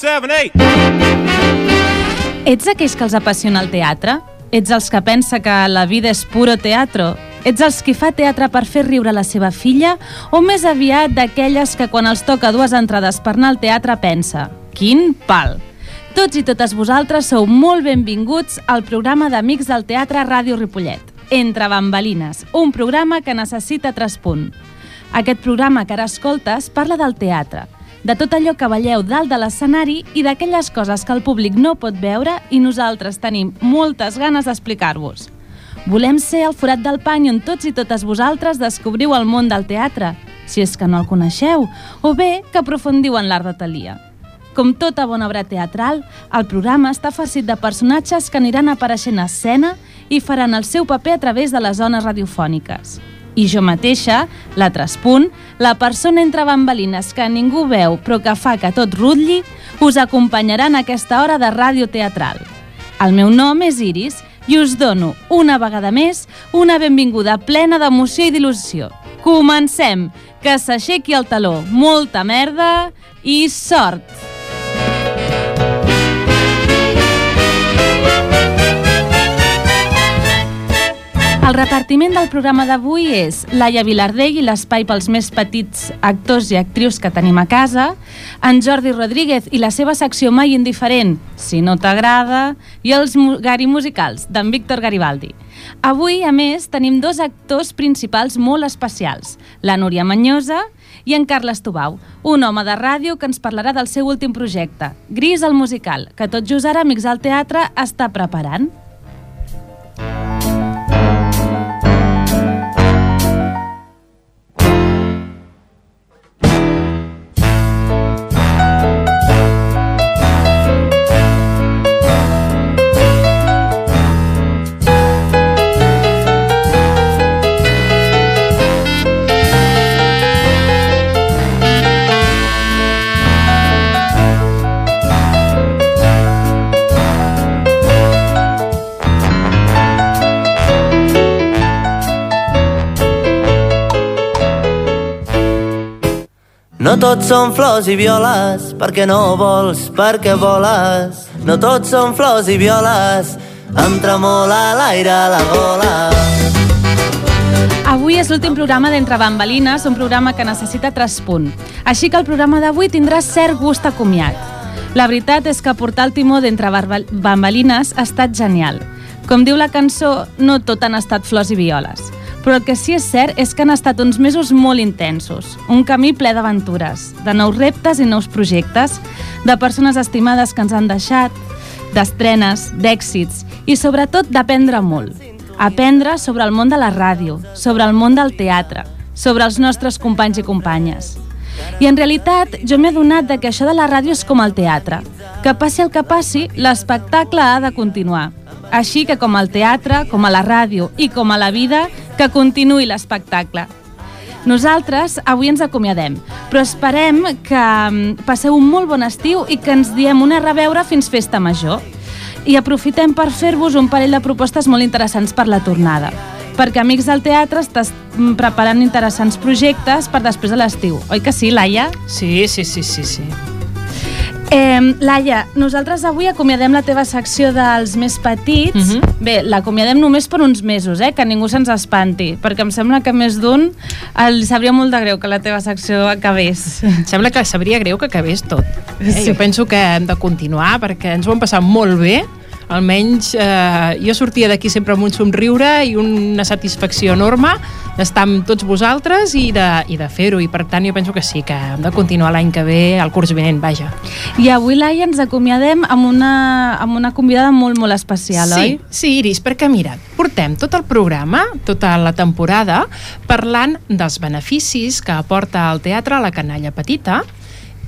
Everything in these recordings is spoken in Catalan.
seven, eight. Ets aquells que els apassiona el teatre? Ets els que pensa que la vida és puro teatro? Ets els que fa teatre per fer riure la seva filla? O més aviat d'aquelles que quan els toca dues entrades per anar al teatre pensa Quin pal! Tots i totes vosaltres sou molt benvinguts al programa d'Amics del Teatre Ràdio Ripollet. Entre bambalines, un programa que necessita traspunt. Aquest programa que ara escoltes parla del teatre, de tot allò que veieu dalt de l'escenari i d'aquelles coses que el públic no pot veure i nosaltres tenim moltes ganes d'explicar-vos. Volem ser el forat del pany on tots i totes vosaltres descobriu el món del teatre, si és que no el coneixeu, o bé que aprofundiu en l'art de Talia. Com tota bona obra teatral, el programa està farcit de personatges que aniran apareixent a escena i faran el seu paper a través de les zones radiofòniques. I jo mateixa, la Traspunt, la persona entre bambalines que ningú veu però que fa que tot rutlli, us acompanyarà en aquesta hora de ràdio teatral. El meu nom és Iris i us dono, una vegada més, una benvinguda plena d'emoció i d'il·lusió. Comencem! Que s'aixequi el taló, molta merda i sort! El repartiment del programa d'avui és Laia Vilardell i l'espai pels més petits actors i actrius que tenim a casa, en Jordi Rodríguez i la seva secció mai indiferent, si no t'agrada, i els Gari musicals, d'en Víctor Garibaldi. Avui, a més, tenim dos actors principals molt especials, la Núria Manyosa i en Carles Tubau, un home de ràdio que ens parlarà del seu últim projecte, Gris el musical, que tot just ara Amics al Teatre està preparant. Tots són flors i violes, perquè no vols, perquè voles. No tots són flors i violes, em tremola l'aire a la gola. Avui és l'últim programa d'Entre Bambalines, un programa que necessita traspunt. Així que el programa d'avui tindrà cert gust a comiat. La veritat és que portar el timó d'Entre Bambalines ha estat genial. Com diu la cançó, no tot han estat flors i violes. Però el que sí és cert és que han estat uns mesos molt intensos, un camí ple d'aventures, de nous reptes i nous projectes, de persones estimades que ens han deixat, d'estrenes, d'èxits i sobretot d'aprendre molt. Aprendre sobre el món de la ràdio, sobre el món del teatre, sobre els nostres companys i companyes. I en realitat jo m'he adonat de que això de la ràdio és com el teatre. Que passi el que passi, l'espectacle ha de continuar. Així que com al teatre, com a la ràdio i com a la vida, que continuï l'espectacle. Nosaltres avui ens acomiadem, però esperem que mm, passeu un molt bon estiu i que ens diem una reveure fins festa major. I aprofitem per fer-vos un parell de propostes molt interessants per la tornada perquè Amics del Teatre estàs mm, preparant interessants projectes per després de l'estiu. Oi que sí, Laia? Sí, sí, sí, sí, sí. Eh, Laia, nosaltres avui acomiadem la teva secció dels més petits. Uh Mhm. -huh. Bé, l'acomiadem només per uns mesos, eh? que ningú se'ns espanti, perquè em sembla que més d'un li sabria molt de greu que la teva secció acabés. Sembla que sabria greu que acabés tot. Eh? Sí. Jo penso que hem de continuar perquè ens ho hem passat molt bé almenys eh, jo sortia d'aquí sempre amb un somriure i una satisfacció enorme d'estar amb tots vosaltres i de, i de fer-ho, i per tant jo penso que sí, que hem de continuar l'any que ve, el curs vinent, vaja. I avui, Laia, ens acomiadem amb una, amb una convidada molt, molt especial, sí, oi? Sí, Iris, perquè mira, portem tot el programa, tota la temporada, parlant dels beneficis que aporta el teatre a la canalla petita,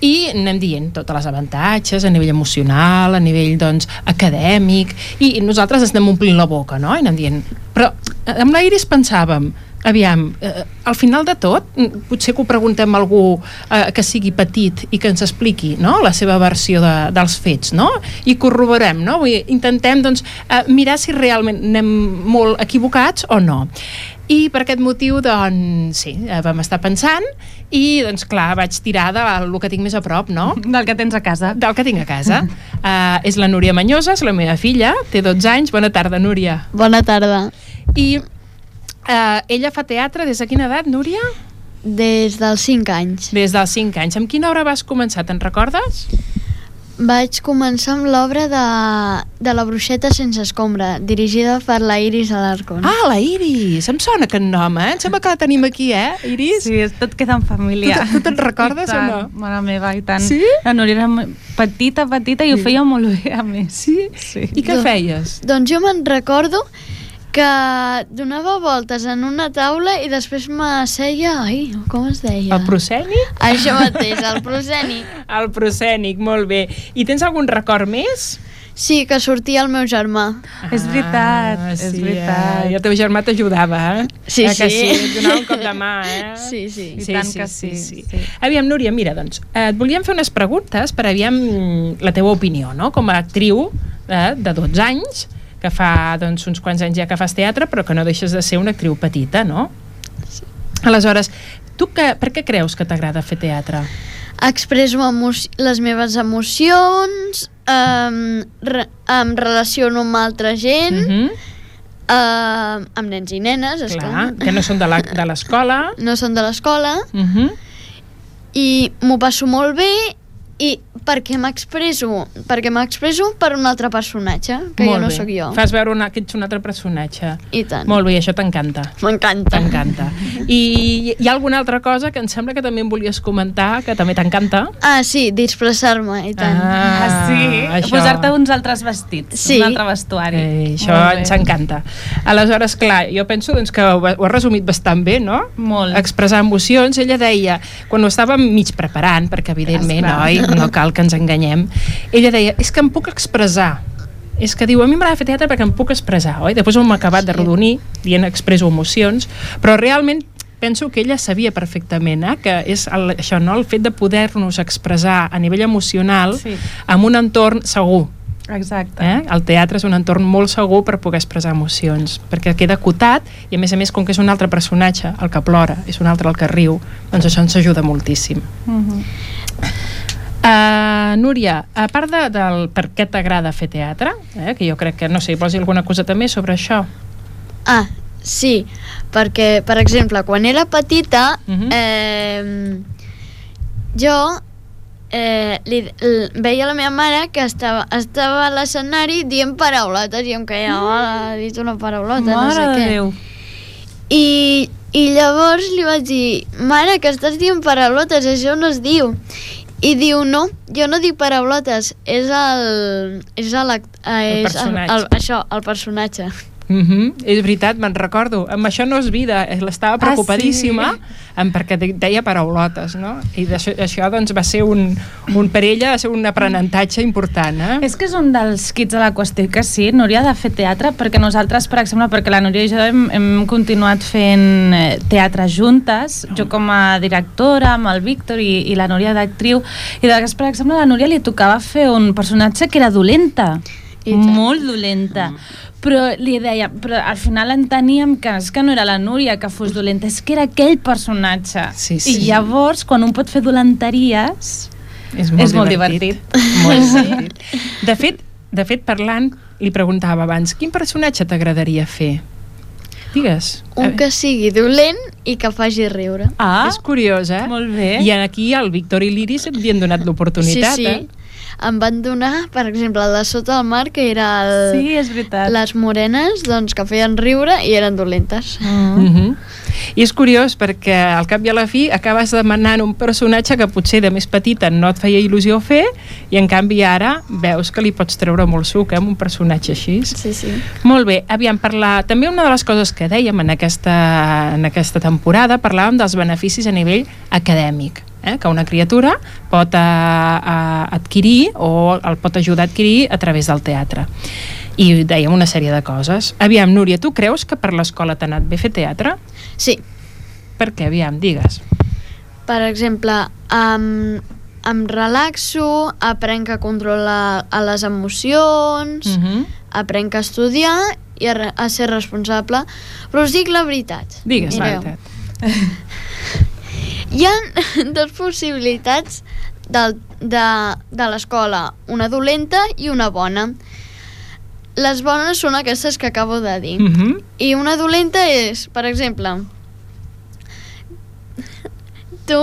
i anem dient totes les avantatges a nivell emocional, a nivell doncs, acadèmic, i nosaltres ens anem omplint la boca, no? I anem dient... Però eh, amb la Iris pensàvem, aviam, eh, al final de tot, mm, potser que ho preguntem a algú eh, que sigui petit i que ens expliqui no? la seva versió de, dels fets, no? I corroborem, no? Vull dir, intentem doncs, eh, mirar si realment anem molt equivocats o no. I per aquest motiu, doncs, sí, eh, vam estar pensant i, doncs, clar, vaig tirar del que tinc més a prop, no? Del que tens a casa. Del que tinc a casa. Uh, és la Núria Manyosa, és la meva filla, té 12 anys. Bona tarda, Núria. Bona tarda. I uh, ella fa teatre des de quina edat, Núria? Des dels 5 anys. Des dels 5 anys. Amb quina obra vas començar, te'n recordes? Vaig començar amb l'obra de, de La bruixeta sense escombra, dirigida per la Iris Alarcón. Ah, la Iris! Em sona aquest nom, eh? Em sembla que la tenim aquí, eh, Iris? Sí, tot queda en família. Tu, te- tu te'n recordes o no? Mare meva, i tant. Sí? La Núria era petita, petita, i ho feia molt bé, a més. Sí? Sí. I què Do- feies? Doncs jo me'n recordo que donava voltes en una taula i després m'asseia... Ai, com es deia? El proscènic? Això mateix, el proscènic. El proscènic, molt bé. I tens algun record més? Sí, que sortia el meu germà. És veritat, és veritat. Eh? I el teu germà t'ajudava, eh? Sí, eh que sí. sí. Et donava un cop de mà, eh? Sí, sí. I tant que sí, sí. Aviam, Núria, mira, doncs, eh, et volíem fer unes preguntes per aviam la teva opinió, no? Com a actriu eh, de 12 anys, que fa doncs, uns quants anys ja que fas teatre, però que no deixes de ser una actriu petita, no? Sí. Aleshores, tu que, per què creus que t'agrada fer teatre? Expresso les meves emocions, um, re em relaciono amb altra gent, Mm mm -hmm. amb nens i nenes, Clar, esclar. que no són de la- de l'escola. No són de l'escola, Mm -hmm. i m'ho passo molt bé i perquè m'expresso perquè m'expresso per un altre personatge que Molt jo no bé. sóc jo Fas veure una, que ets un altre personatge. i tant, Molt bé, això t'encanta. m'encanta T'encanta. I hi ha alguna altra cosa que em sembla que també em volies comentar, que també t'encanta? ah sí, disfressar-me i tant Ah, sí? això- Posar-te uns altres vestits, Sí. un altre vestuari. Eh, això Molt bé. ens encanta. Aleshores, clar, jo penso doncs, que ho, ho has resumit bastant bé, no? Molt. Expressar emocions. Ella deia, quan ho estàvem mig preparant, perquè evidentment, Esclar. oi, no cal que ens enganyem, ella deia, és que em puc expressar. És que diu, a mi m'agrada fer teatre perquè em puc expressar, oi? Després ho hem acabat de rodonir, dient expresso emocions, però realment penso que ella sabia perfectament eh, que és el, això, no? el fet de poder-nos expressar a nivell emocional Sí. en un entorn segur, Exacte. Eh? El teatre és un entorn molt segur per poder expressar emocions, perquè queda acotat i a més a més com que és un altre personatge el que plora, és un altre el que riu, doncs això ens ajuda moltíssim. Mhm. Uh, Núria, a part de, del per què t'agrada fer teatre, eh? que jo crec que, no sé, vols dir alguna cosa també sobre això? Ah, sí, perquè, per exemple, quan era petita, Mhm. eh, jo eh, li, l, veia la meva mare que estava, estava a l'escenari dient paraulotes i em queia, oh, ha dit una paraulota, no sé Mare què. Déu. I, I llavors li vaig dir, mare, que estàs dient paraulotes, això no es diu. I diu, no, jo no dic paraulotes, és el... És el, El és personatge. el, això, el personatge. Mm -hmm. És veritat, me'n recordo. Amb això no és vida. eh, L'estava preocupadíssima sí? amb, perquè de- deia paraulotes, no? I d'això, això doncs, va ser un, un per ella va ser un aprenentatge important, eh? És que és un dels quits de la qüestió que sí, Núria de fer teatre, perquè nosaltres, per exemple, perquè la Núria i jo hem, hem continuat fent eh, teatre juntes, jo com a directora, amb el Víctor i, i la Núria d'actriu, i de vegades, per exemple, a la Núria li tocava fer un personatge que era dolenta. Molt dolenta, però li deia, però al final enteníem que és que no era la Núria que fos dolenta, és que era aquell personatge. Sí, sí. I llavors, quan un pot fer dolenteries, És És molt divertit. Molt divertit. De fet, de fet, parlant, li preguntava abans, quin personatge t'agradaria fer? Digues. Un que sigui dolent i que faci riure. ah, És curiós, eh? molt bé. I aquí el Víctor i l'Iris et havien donat l'oportunitat, sí, sí. eh? Em van donar, per exemple, el de sota el mar, que era el, Sí, és veritat. les morenes, doncs, que feien riure i eren dolentes. Mm. Mm -hmm. I és curiós perquè al cap i a la fi acabes demanant un personatge que potser de més petita no et feia il·lusió fer i en canvi ara veus que li pots treure molt suc eh, amb un personatge així. Sí, sí. Molt bé, aviam, parlar... També una de les coses que dèiem en aquesta, en aquesta temporada, parlàvem dels beneficis a nivell acadèmic, eh? que una criatura pot a, a adquirir o el pot ajudar a adquirir a través del teatre. I dèiem una sèrie de coses. Aviam, Núria, tu creus que per l'escola t'ha anat bé fer teatre? Sí. Per què? Aviam, digues. Per exemple, em, em relaxo, aprenc a controlar a les emocions, Mm -hmm. aprenc a estudiar i a, a ser responsable. Però us dic la veritat. Digues la Mireu. veritat. Hi ha dues possibilitats del, de, de l'escola, una dolenta i una bona. Les bones són aquestes que acabo de dir. Mm -hmm. I una dolenta és, per exemple, tu,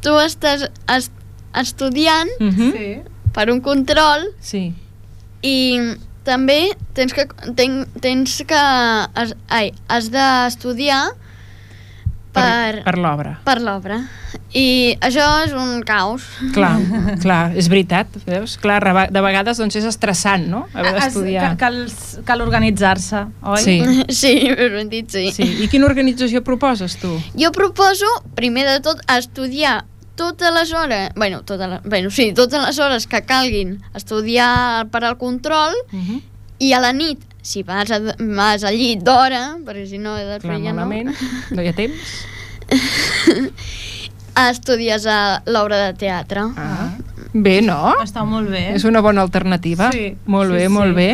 tu estàs est, estudiant Mm -hmm. Sí. per un control sí. i també tens que, ten, tens que has, ai, has d'estudiar Per, per, per l'obra. per l'obra. I això és un caos. Clar, clar, és veritat, veus? Clar, de vegades doncs és estressant, no?, haver Es- d'estudiar. Cal, cal organitzar-se, oi? Sí. Sí, ben dit, sí. Sí. I quina organització proposes, tu? Jo proposo, primer de tot, estudiar totes les hores, bueno, totes les, bueno, sí, totes les hores que calguin estudiar per al control Uh -huh. i a la nit, si vas, a, vas al llit d'hora, perquè si no, després Clar, ja no, malament, no hi ha temps. estudies a l'obra de teatre. Ah. Bé, no? Està molt bé. És una bona alternativa. Sí, Molt sí, bé, sí. molt bé.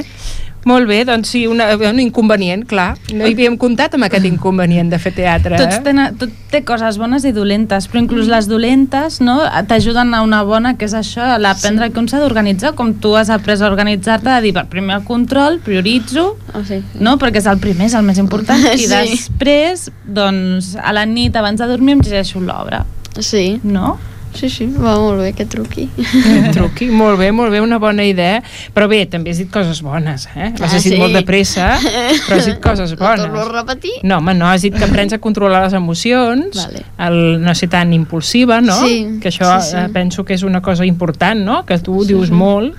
Molt bé, doncs sí, una, un inconvenient, clar. No hi havíem comptat amb aquest inconvenient de fer teatre. Tots eh? tenen, tot té coses bones i dolentes, però inclús les dolentes no, t'ajuden a una bona, que és això, l'aprendre sí. que un s'ha d'organitzar, com tu has après a organitzar-te, de dir, per primer el control, prioritzo, Oh, sí. no? perquè és el primer, és el més important, i Sí. després, doncs, a la nit, abans de dormir, em llegeixo l'obra, Sí, no? Sí, sí, va molt bé aquest truqui. Un truqui, molt bé, molt bé, una bona idea. Però bé, també has dit coses bones, eh? Les Ah, dit sí. molt de pressa, però has dit coses Ho torno a bones. repetir? No, home, no, has dit que aprens a controlar les emocions, Vale. el no ser tan impulsiva, no? Sí, que això sí, sí. eh, penso que és una cosa important, no? Que tu Sí, dius sí. molt,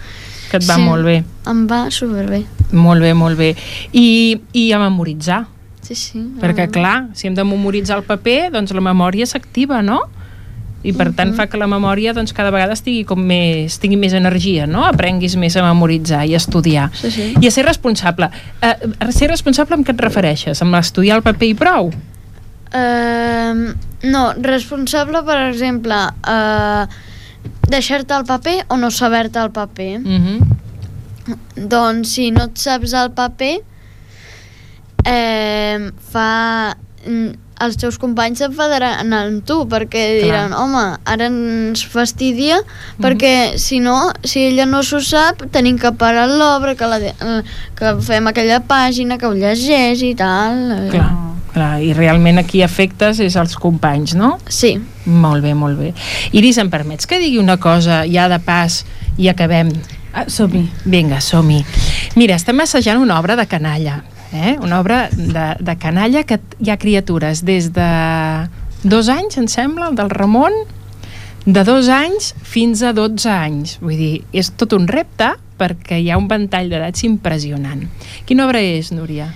que et va Sí. molt bé. Em va superbé. Molt bé, molt bé. I, i a memoritzar, Sí, sí. perquè clar, si hem de memoritzar el paper, doncs la memòria s'activa, no? I per tant fa que la memòria doncs, cada vegada estigui com més, tingui més energia, no? Aprenguis més a memoritzar i a estudiar. Sí, sí. I a ser responsable. Eh, a ser responsable amb què et refereixes? Amb estudiar el paper i prou? Uh, no, responsable, per exemple, uh, deixar-te el paper o no saber-te el paper. Mm -hmm. Doncs si no et saps el paper, eh, fa... mm, els teus companys s'enfadaran amb tu perquè diran, home, ara ens fastidia perquè si no, si ella no s'ho sap tenim que parar l'obra que, la, de- eh, que fem aquella pàgina que ho llegeix i tal Clar, clar, i realment aquí afectes és els companys, no? sí, Molt bé, molt bé. Iris, em permets que digui una cosa ja de pas i acabem? Ah, Som-hi. Vinga, som-hi. Mira, estem assajant una obra de canalla, eh? una obra de, de canalla que hi ha criatures des de dos anys, em sembla, el del Ramon, de dos anys fins a 12 anys. Vull dir, és tot un repte perquè hi ha un ventall d'edats impressionant. Quina obra és, Núria?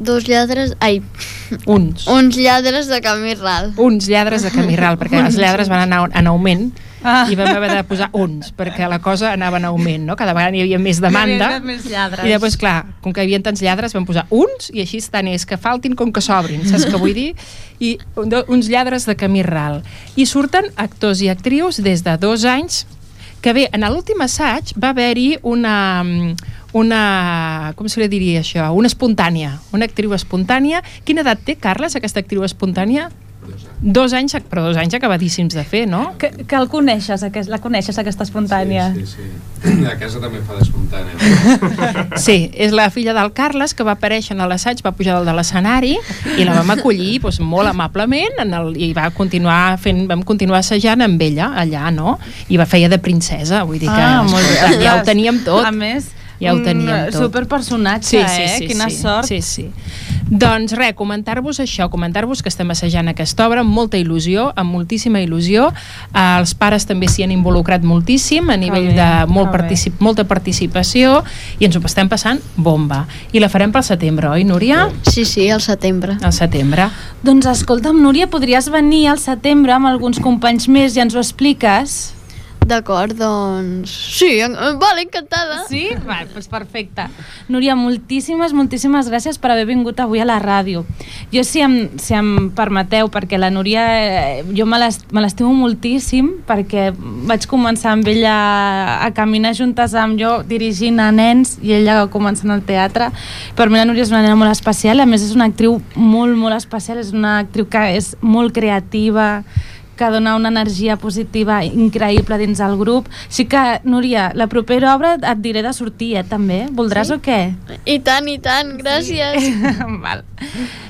dos lladres ai, Uns. uns lladres de camí ral Uns lladres de camí ral, perquè els lladres van anar en augment Ah. i vam haver de posar uns, perquè la cosa anava en augment, no? Cada vegada hi havia més demanda. Hi havia més lladres. I després, clar, com que hi havia tants lladres, vam posar uns i així tant és que faltin com que sobrin, saps què vull dir? I uns lladres de camí ral. I surten actors i actrius des de dos anys que bé, en l'últim assaig va haver-hi una, una, com se li diria això, una espontània, una actriu espontània. Quina edat té, Carles, aquesta actriu espontània? Dos anys, però dos anys acabadíssims de fer, no? Que, que el coneixes, aquest, la coneixes, aquesta espontània? Sí, sí, sí. A casa també fa d'espontània. Sí, és la filla del Carles que va aparèixer en l'assaig, va pujar dalt de l'escenari i la vam acollir doncs, molt amablement en el, i va continuar fent, vam continuar assajant amb ella allà, no? I va feia de princesa, vull dir que Ah, molt bé. ja ho teníem tot. A més, Ja ho teníem tot. superpersonatge, eh? Quina sí, sort. Sí, sí. Doncs res, comentar-vos això, comentar-vos que estem assajant aquesta obra amb molta il·lusió, amb moltíssima il·lusió. Eh, els pares també s'hi han involucrat moltíssim a nivell bé, de molt particip molta participació i ens ho estem passant bomba. I la farem pel setembre, oi, Núria? sí, sí, al setembre Al setembre. Doncs escolta'm, Núria, podries venir al setembre amb alguns companys més i ens ho expliques? D'acord, doncs... Sí, en- vale, encantada. Sí? Va, doncs perfecte. Núria, moltíssimes, moltíssimes gràcies per haver vingut avui a la ràdio. Jo, si em, si em permeteu, perquè la Núria, eh, jo me l'est- me l'estimo moltíssim, perquè vaig començar amb ella a caminar juntes amb jo, dirigint a nens, i ella començant al teatre. Per mi la Núria és una nena molt especial, a més és una actriu molt, molt especial, és una actriu que és molt creativa, que dona una energia positiva increïble dins el grup. Així que, Núria, la propera obra et diré de sortir, eh, també. Voldràs Sí? o què? I tant, i tant, gràcies. Val.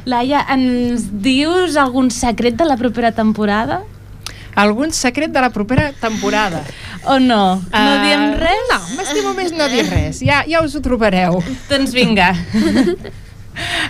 Laia, ens dius algun secret de la propera temporada? Algun secret de la propera temporada? O no? No Ah, diem res? No, m'estimo més no dir res. Ja, ja us ho trobareu. Doncs vinga.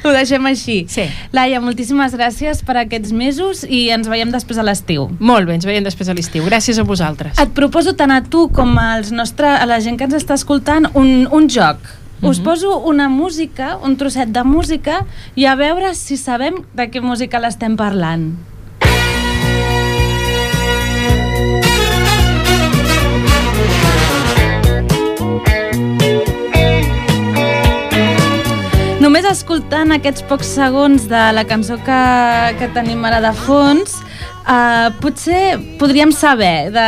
Ho deixem així. Sí. Laia, moltíssimes gràcies per aquests mesos i ens veiem després a l'estiu. Molt bé, ens veiem després a l'estiu. Gràcies a vosaltres. Et proposo tant a tu com als nostre, a la gent que ens està escoltant un, un joc. Us poso una música, un trosset de música i a veure si sabem de què música l'estem parlant. Només escoltant aquests pocs segons de la cançó que, que tenim ara de fons, uh, potser podríem saber de,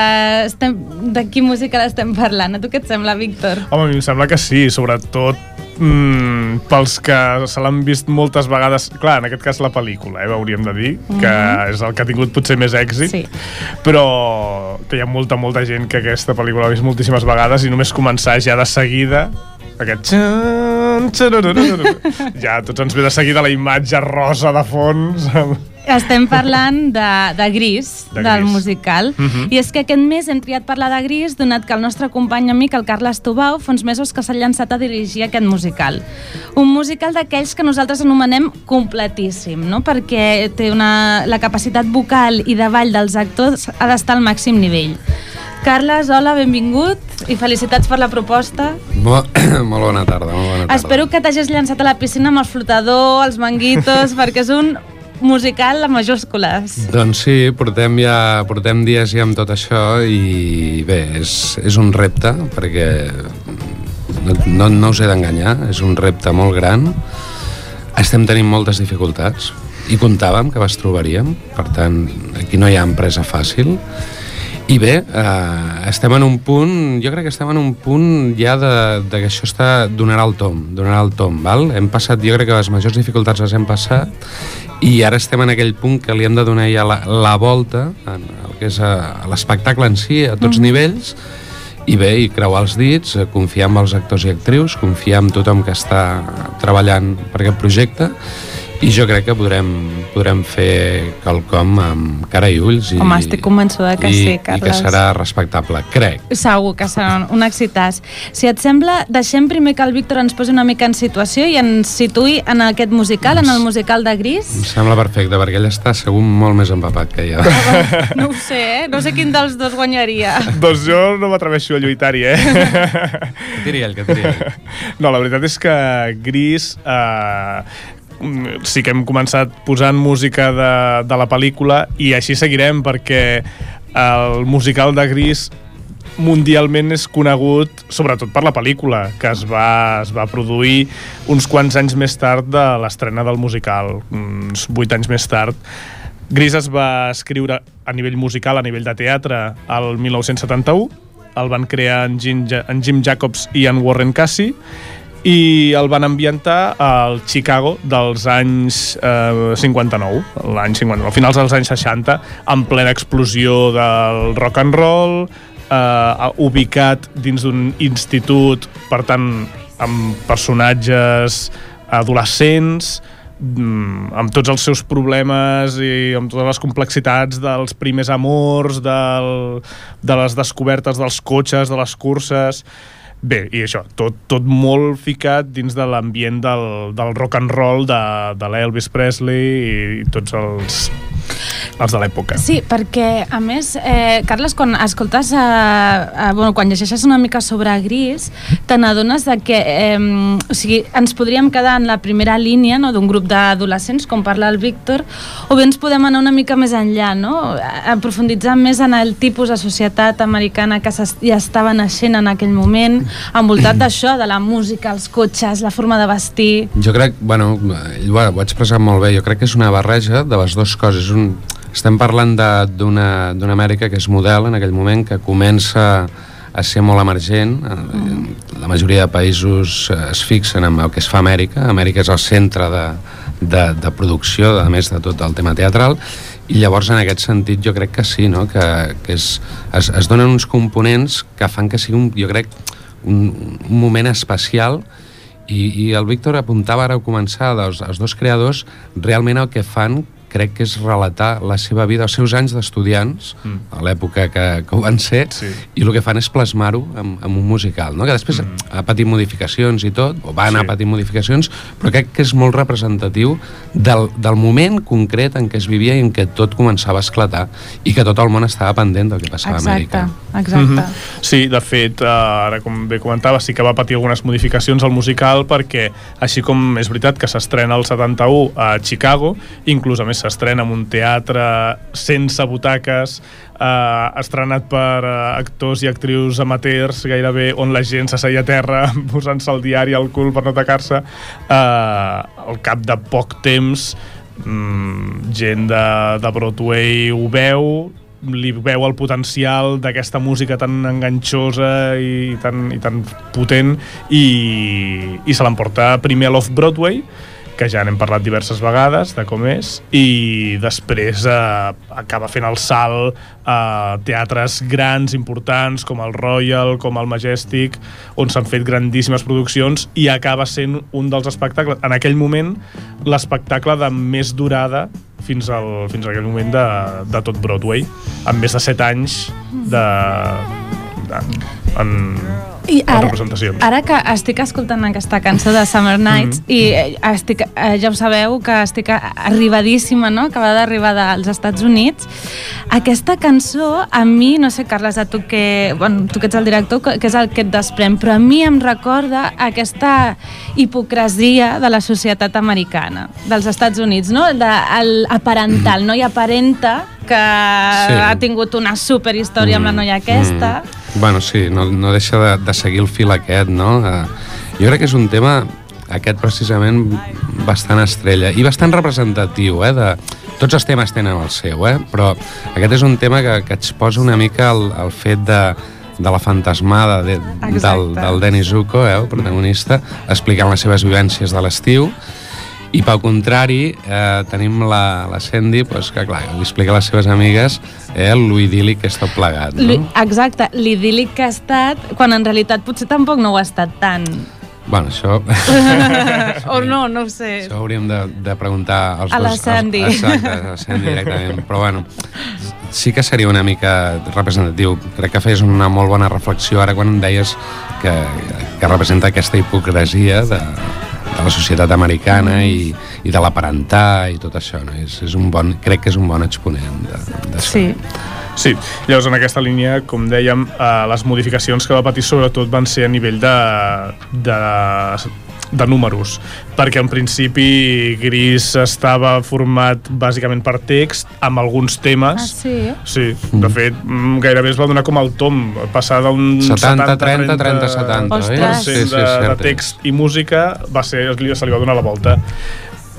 estem, de quina música l'estem parlant. A tu què et sembla, Víctor? Home, a mi em sembla que sí, sobretot mm, pels que se l'han vist moltes vegades, clar, en aquest cas la pel·lícula, eh, hauríem de dir, que és el que ha tingut potser més èxit, Sí. però que hi ha molta, molta gent que aquesta pel·lícula l'ha vist moltíssimes vegades i només començar ja de seguida aquest xan, xarararara, ja tots ens ve de seguida la imatge rosa de fons Estem parlant de, de Gris, De del Gris. musical, Mhm. i és que aquest mes hem triat parlar de Gris donat que el nostre company amic, el Carles Tubau, fa uns mesos que s'ha llançat a dirigir aquest musical. Un musical d'aquells que nosaltres anomenem completíssim, no? perquè té una, la capacitat vocal i de ball dels actors ha d'estar al màxim nivell. Carles, hola, benvingut i felicitats per la proposta. Mo molt bona tarda, molt bona tarda. Espero que t'hagis llançat a la piscina amb el flotador, els manguitos, perquè és un musical amb majúscules. Doncs sí, portem ja portem dies ja amb tot això i bé, és, és un repte perquè no, no, no us he d'enganyar, és un repte molt gran. Estem tenint moltes dificultats i comptàvem que les trobaríem, per tant, aquí no hi ha empresa fàcil. I bé, eh, estem en un punt, jo crec que estem en un punt ja de, de que això està, donarà el tom, donarà el tom, val? Hem passat, jo crec que les majors dificultats les hem passat i ara estem en aquell punt que li hem de donar ja la, la volta en el que és a, a l'espectacle en si, a tots mm. nivells, i bé, i creuar els dits, eh, confiar en els actors i actrius, confiar en tothom que està treballant per aquest projecte, i jo crec que podrem, podrem fer quelcom amb cara i ulls i, Home, estic convençuda que i, sí, i que Carles. serà respectable, crec. Segur que serà un, excitàs. Si et sembla, deixem primer que el Víctor ens posi una mica en situació i ens situï en aquest musical, en el musical de Gris. Em sembla perfecte, perquè ell està segur molt més empapat que jo. No ho sé, eh? No sé quin dels dos guanyaria. doncs jo no m'atreveixo a lluitar-hi, eh? que tiri ell, que tiri ell. No, la veritat és que Gris eh, sí que hem començat posant música de, de la pel·lícula i així seguirem perquè el musical de Gris mundialment és conegut sobretot per la pel·lícula que es va, es va produir uns quants anys més tard de l'estrena del musical uns vuit anys més tard Gris es va escriure a nivell musical, a nivell de teatre, el 1971. El van crear en Jim, en Jim Jacobs i en Warren Cassie i el van ambientar al Chicago dels anys eh, 59, l'any 59, a finals dels anys 60, en plena explosió del rock and roll, eh, ubicat dins d'un institut, per tant, amb personatges adolescents, mm, amb tots els seus problemes i amb totes les complexitats dels primers amors, del, de les descobertes dels cotxes, de les curses... Bé, i això, tot, tot molt ficat dins de l'ambient del, del rock and roll de, de l'Elvis Presley i, i tots els, els de l'època. Sí, perquè, a més, eh, Carles, quan escoltes, eh, eh, bueno, quan llegeixes una mica sobre Gris, te n'adones de que eh, o sigui, ens podríem quedar en la primera línia no, d'un grup d'adolescents, com parla el Víctor, o bé ens podem anar una mica més enllà, no? aprofunditzar més en el tipus de societat americana que ja estava naixent en aquell moment, envoltat d'això, de la música, els cotxes, la forma de vestir... Jo crec, bueno, ell ho ha, ha expressat molt bé, jo crec que és una barreja de les dues coses. Un, estem parlant de- d'una Amèrica que és model en aquell moment, que comença a ser molt emergent. La majoria de països es fixen en el que es fa a Amèrica. Amèrica és el centre de, de, de producció, a més de tot el tema teatral, i llavors en aquest sentit jo crec que sí, no? que, que és, es, es donen uns components que fan que sigui, un, jo crec, un, un moment especial i, i el Víctor apuntava ara a començar, els, els dos creadors realment el que fan crec que és relatar la seva vida, els seus anys d'estudiants, mm. a l'època que, que ho van ser, Sí. i el que fan és plasmar-ho en, en un musical, no? que després mm. ha patit modificacions i tot, o va anar Sí. patint modificacions, però crec que és molt representatiu del, del moment concret en què es vivia i en què tot començava a esclatar i que tot el món estava pendent del que passava a Exacte, Amèrica. exacte. Mhm. Sí, de fet, eh, ara com bé comentava, sí que va patir algunes modificacions al musical perquè, així com és veritat que s'estrena el 71 a Chicago, inclús a més s'estrena en un teatre sense butaques, eh, estrenat per eh, actors i actrius amateurs gairebé on la gent s'asseia a terra posant-se el diari al cul per no atacar-se. Eh, al cap de poc temps mm, gent de, de Broadway ho veu li veu el potencial d'aquesta música tan enganxosa i tan, i tan potent i, i se l'emporta primer a l'Off-Broadway que ja n'hem parlat diverses vegades de com és, i després eh, acaba fent el salt a teatres grans, importants, com el Royal, com el Majestic, on s'han fet grandíssimes produccions, i acaba sent un dels espectacles, en aquell moment, l'espectacle de més durada fins, al, fins a aquell moment de, de tot Broadway, amb més de 7 anys de, de, en, I ara, representacions. ara que estic escoltant aquesta cançó de Summer Nights Mhm. i eh, estic, eh, ja ho sabeu que estic arribadíssima, no? acaba d'arribar dels Estats Units aquesta cançó a mi, no sé Carles, a tu que, bueno, tu que ets el director que, és el que et desprèn, però a mi em recorda aquesta hipocresia de la societat americana dels Estats Units, no? De, el aparental, no? I aparenta que Sí. ha tingut una superhistòria amb la noia aquesta Mm. Bueno, sí, no, no deixa de, de seguir el fil aquest, no? Uh, jo crec que és un tema, aquest precisament, bastant estrella i bastant representatiu, eh? De, tots els temes tenen el seu, eh? Però aquest és un tema que, que exposa una mica el, el fet de, de la fantasmada de, del, del Denis Zuko, eh, el protagonista, explicant les seves vivències de l'estiu, i pel contrari, eh, tenim la, la Sandy, pues, que clar, li explica a les seves amigues eh, lo idíl·lic que tot plegat. No? Exacte, l'idíl·lic que ha estat, quan en realitat potser tampoc no ho ha estat tant. Bueno, això, o no, no ho sé. això hauríem de, de preguntar als A la dos... Sandy. Als, exacte, a la Sandy directament. Però bueno, sí que seria una mica representatiu. Crec que feies una molt bona reflexió ara quan em deies que, que representa aquesta hipocresia de, de la societat americana i, i de l'aparentar i tot això. No? És, és un bon, crec que és un bon exponent de- d'això. Sí. Sí, llavors en aquesta línia, com dèiem, eh, les modificacions que va patir sobretot van ser a nivell de, de, de números, perquè en principi Gris estava format bàsicament per text, amb alguns Ah, temes. sí? Sí, de fet, mm, gairebé es va donar com el tom, passar d'un 70, 30, 30, 70, Ostres. eh? Sí, sí, de, de text i música va ser, li- se li va donar la volta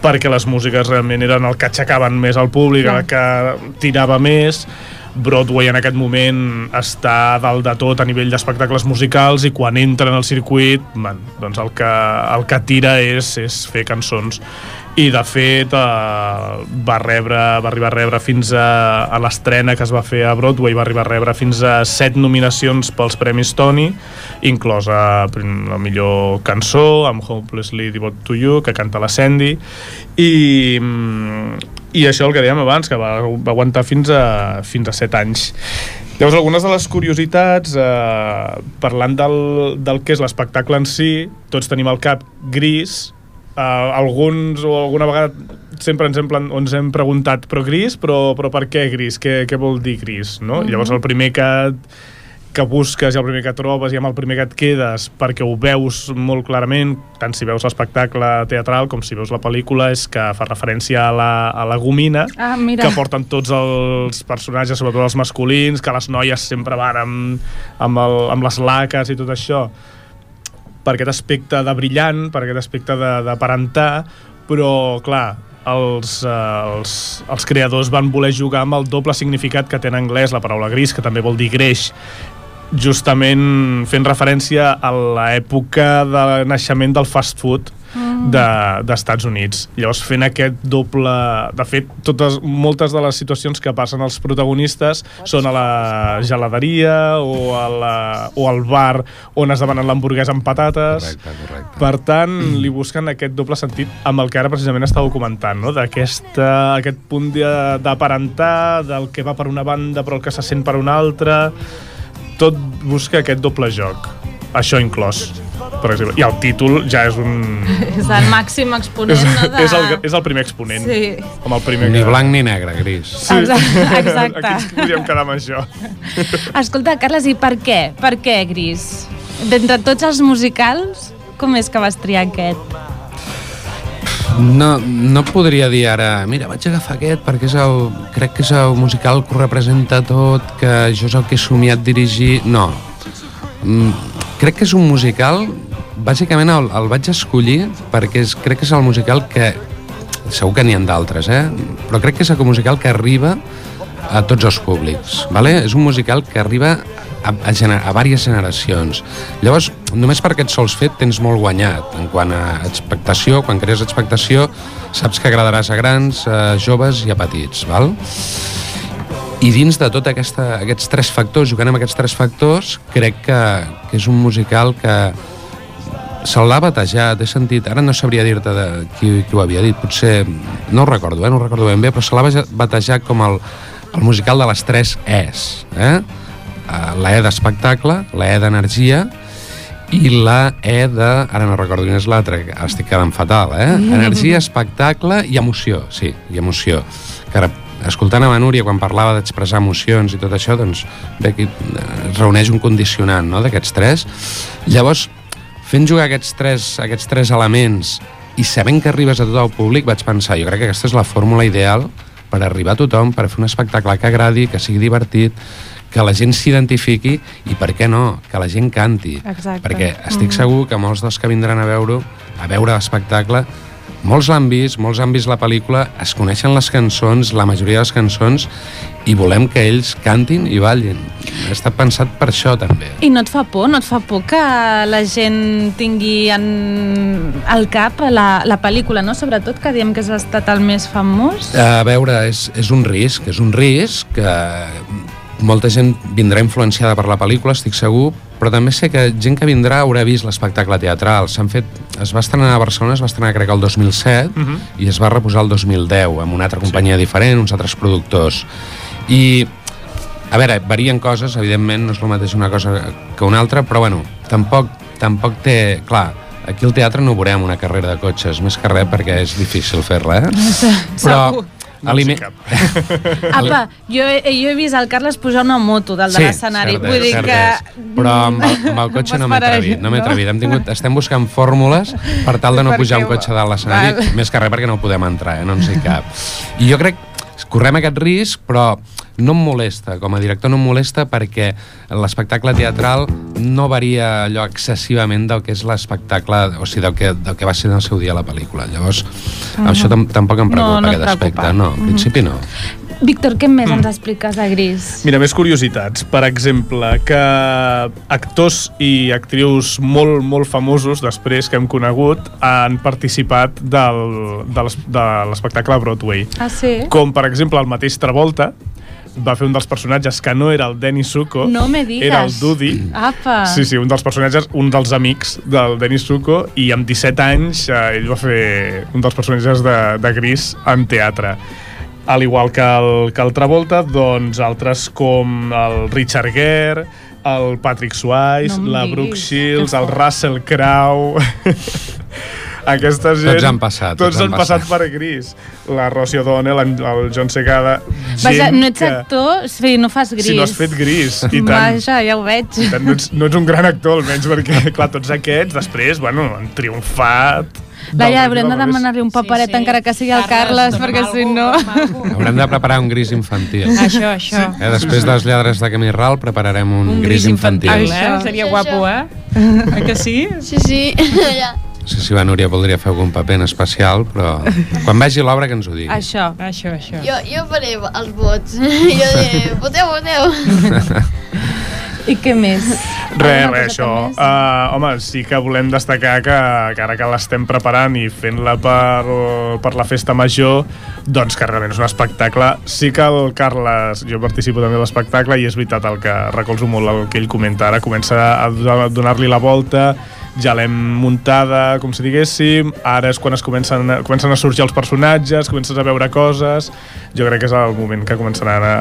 perquè les músiques realment eren el que aixecaven més al públic, Clar. el que tirava més Broadway en aquest moment està dalt de tot a nivell d'espectacles musicals i quan entra en el circuit man, doncs el, que, el que tira és, és fer cançons. I de fet eh, va, rebre, va arribar a rebre fins a, a l'estrena que es va fer a Broadway va arribar a rebre fins a set nominacions pels Premis Tony inclosa la millor cançó amb Hopelessly Devoted to You que canta la Sandy. I, mm, i això el que dèiem abans que va, va aguantar fins a, fins a 7 anys Llavors, algunes de les curiositats, eh, parlant del, del que és l'espectacle en si, tots tenim al cap gris, eh, alguns o alguna vegada sempre ens hem, plan- ens hem preguntat però gris, però, però per què gris? Què, què vol dir gris? No? Mm -hmm. Llavors el primer que, que busques i el primer que trobes i amb el primer que et quedes perquè ho veus molt clarament, tant si veus l'espectacle teatral com si veus la pel·lícula, és que fa referència a la, a la gomina Ah, mira. que porten tots els personatges, sobretot els masculins, que les noies sempre van amb, amb, el, amb les laques i tot això per aquest aspecte de brillant, per aquest aspecte d'aparentar, però, clar, els, eh, els, els creadors van voler jugar amb el doble significat que té en anglès la paraula gris, que també vol dir greix, justament fent referència a l'època de naixement del fast food, de- d'Estats Units. Llavors, fent aquest doble... De fet, totes, moltes de les situacions que passen als protagonistes són a la geladeria o, a la, o al bar on es demanen l'hamburguesa amb patates. Correcte, correcte. Per tant, li busquen aquest doble sentit amb el que ara precisament estava comentant, no? d'aquesta aquest punt de- d'aparentar, del que va per una banda però el que se sent per una altra, tot busca aquest doble joc. Això inclòs, per exemple. I el títol ja és un... És el màxim exponent, És, no? De... és, el, és el primer exponent. Sí. Com el primer Ni que... blanc ni negre, gris. Sí. Exacte. Aquí ens podríem quedar amb això. Escolta, Carles, i per què? Per què, Gris? D'entre tots els musicals, com és que vas triar aquest? No, no podria dir ara, mira, vaig agafar aquest perquè és el, crec que és el musical que ho representa tot, que això és el que he somiat dirigir... No. Mm, crec que és un musical, bàsicament el, el vaig escollir perquè és, crec que és el musical que... Segur que n'hi ha d'altres, eh? Però crec que és el musical que arriba a tots els públics. Vale? És un musical que arriba a, a, gener, a diverses generacions. Llavors, només per aquest sols fet tens molt guanyat en quant a expectació. Quan crees expectació, saps que agradaràs a grans, a joves i a petits. Val? I dins de tots aquesta, aquests tres factors, jugant amb aquests tres factors, crec que, que és un musical que se'l l'ha batejat, he sentit, ara no sabria dir-te qui, qui ho havia dit, potser, no ho recordo, eh, no ho recordo ben bé, però se l'ha batejat com el, el musical de les tres E's, eh? Eh, La E d'espectacle, la E d'energia i la E de... Ara no recordo quina és l'altra, estic quedant fatal, eh? Energia, espectacle i emoció, sí, i emoció. Que ara, escoltant a la Núria quan parlava d'expressar emocions i tot això, doncs bé, aquí eh, es reuneix un condicionant no, d'aquests tres. Llavors, fent jugar aquests tres, aquests tres elements i sabent que arribes a tot el públic, vaig pensar, jo crec que aquesta és la fórmula ideal per arribar a tothom, per fer un espectacle que agradi, que sigui divertit, que la gent s'identifiqui i, per què no, que la gent canti. Exacte. Perquè estic segur que molts dels que vindran a veure a veure l'espectacle molts l'han vist, molts han vist la pel·lícula, es coneixen les cançons, la majoria de les cançons, i volem que ells cantin i ballin. Ha estat pensat per això, també. I no et fa por? No et fa por que la gent tingui en al cap la, la pel·lícula, no? Sobretot que diem que has estat el més famós. A veure, és, és un risc, és un risc que molta gent vindrà influenciada per la pel·lícula, estic segur, però també sé que gent que vindrà haurà vist l'espectacle teatral. S'han fet, es va estrenar a Barcelona, es va estrenar crec el 2007 uh -huh. i es va reposar el 2010 amb una altra companyia sí. diferent, uns altres productors. I a veure, varien coses, evidentment no és el mateix una cosa que una altra, però bueno, tampoc, tampoc té... Clar, aquí al teatre no veurem una carrera de cotxes, més que res perquè és difícil fer-la, eh? Però Segur. alime... cap. Apa, jo he, jo he vist el Carles pujar una moto del de l'escenari. cert Vull dir que... és. Però amb el, amb el cotxe no m'he atrevit, no m'he atrevit. Hem tingut, estem buscant fórmules per tal de no pujar un cotxe dalt l'escenari, més que res perquè no podem entrar, eh? no en sé cap. I jo crec correm aquest risc, però no em molesta, com a director no em molesta perquè l'espectacle teatral no varia allò excessivament del que és l'espectacle, o sigui, del que, del que va ser en el seu dia la pel·lícula. Llavors, això tam tampoc em preocupa, No, no aquest aspecte. No, en principi no. Víctor, què més ens expliques de Gris? Mira, més curiositats. Per exemple, que actors i actrius molt, molt famosos després que hem conegut han participat del, de l'espectacle Broadway. Ah, sí? Com, per exemple, el mateix Travolta va fer un dels personatges que no era el Dennis Zuko, No me digues. era el Dudi. Apa. Sí, sí, un dels personatges, un dels amics del Denis Zuko, i amb 17 anys eh, ell va fer un dels personatges de, de Gris en teatre. Al igual que el, que el Travolta, doncs altres com el Richard Gere, el Patrick Swayze, No la Brooke Shields, el. Russell Crowe... Aquesta gent... Tots han passat, Tots, tots han han passat passat. per Gris. La Rosie O'Donnell, en- el John Segada... Vaja, no ets que- actor, sí, no fas gris. Si no has fet Gris, i tant. Vaja, ja ho veig. I tant, no, ets, no ets un gran actor, almenys, perquè, clar, tots aquests, després, bueno, han triomfat... Laia, del haurem de demanar-li un paperet, Sí, sí. encara que sigui el Carles, dona perquè si no... Haurem de preparar un gris infantil. Això, això. Eh, després dels lladres de Camí Ral prepararem un, Un gris infantil. eh? Això. Seria Això, guapo, eh? Eh que sí? Sí, sí, ja. No sé si la Núria voldria fer algun paper en especial, però quan vegi l'obra que ens ho digui. Això. Això, això. Jo, jo faré els vots. Jo diré, voteu, voteu. I què més? Res, res, coseta això. més? Uh, home, sí que volem destacar que, que ara que l'estem preparant i fent-la per, per la festa major, doncs que realment és un espectacle. Sí que el Carles, jo participo també a l'espectacle i és veritat el que recolzo molt el que ell comenta ara, comença a do- donar-li la volta, ja l'hem muntada, com si diguéssim, ara és quan es comencen, a- comencen a sorgir els personatges, comences a veure coses, jo crec que és el moment que començaran a,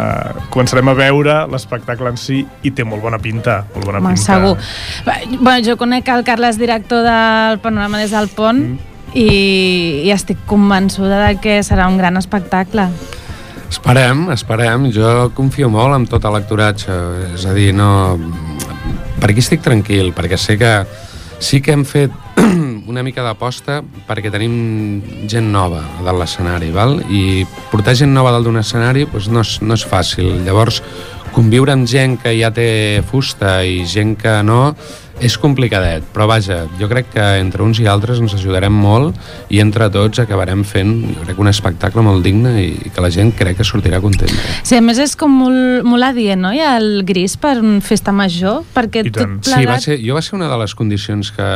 començarem a veure l'espectacle en si i té molt bona pinta, molt bona Home, pinta. segur. Bueno, jo conec el Carles, director del Panorama des del Pont, Mm. i, i estic convençuda de que serà un gran espectacle. Esperem, esperem. Jo confio molt en tot l'actoratge. És a dir, no... Per aquí estic tranquil, perquè sé que sí que hem fet una mica d'aposta perquè tenim gent nova dalt l'escenari, val? I portar gent nova dalt d'un escenari doncs no, és, no és fàcil. Llavors, conviure amb gent que ja té fusta i gent que no és complicadet, però vaja, jo crec que entre uns i altres ens ajudarem molt i entre tots acabarem fent, jo crec, un espectacle molt digne i que la gent crec que sortirà contenta. Sí, a més és com molt, molt adient, no? Hi ha el gris per una festa major, perquè I tot plegat... Sí, va ser, jo va ser una de les condicions que,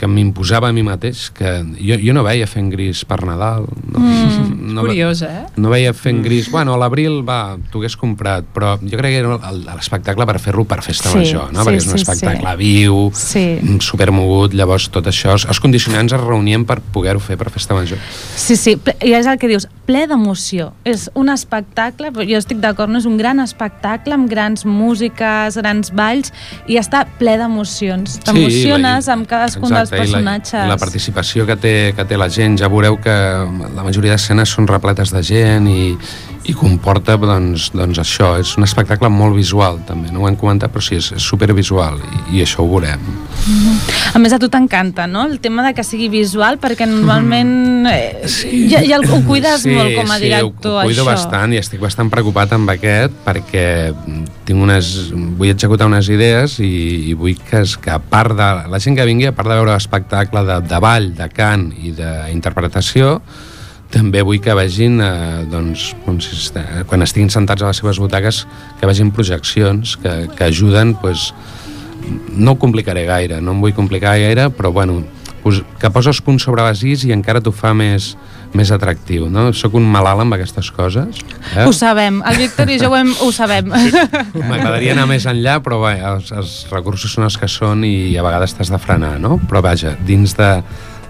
que m'imposava a mi mateix, que jo, jo no veia fent gris per Nadal. No, Mm, no, Curiós, eh? no veia fent gris. Bueno, a l'abril, va, t'ho hagués comprat, però jo crec que era l'espectacle per fer-lo per festa Sí, major, no? sí, Perquè és un sí, espectacle sí. viu, Sí. mm, supermogut, llavors tot això, els condicionants es reunien per poder-ho fer per festa major. Sí, sí, i és el que dius, ple d'emoció. És un espectacle, jo estic d'acord, no és un gran espectacle amb grans músiques, grans balls, i està ple d'emocions. T'emociones la- amb cadascun dels i personatges. La, la participació que té, que té la gent, ja veureu que la majoria d'escenes són repletes de gent i, i comporta doncs, doncs això, és un espectacle molt visual també, no ho hem comentat però sí, és, és supervisual i, i això ho veurem. A més, a tu t'encanta, no?, el tema de que sigui visual, perquè normalment eh, ja, ja ho cuides molt com a director, ho, ho cuido això. bastant i estic bastant preocupat amb aquest perquè tinc unes, vull executar unes idees i, i vull que, es, que a part de la gent que vingui, a part de veure l'espectacle de, de ball, de cant i d'interpretació, també vull que vegin, eh, doncs, quan estiguin sentats a les seves butaques, que vegin projeccions que, que ajuden, doncs, no ho complicaré gaire, no em vull complicar gaire, però bueno, pos, que posa els punts sobre les is i encara t'ho fa més, més atractiu, no? Soc un malalt amb aquestes coses. Eh? Ho sabem, el Víctor i jo ho, hem, ho sabem. M'agradaria anar més enllà, però bé, els, els recursos són els que són i a vegades t'has de frenar, no? Però vaja, dins de,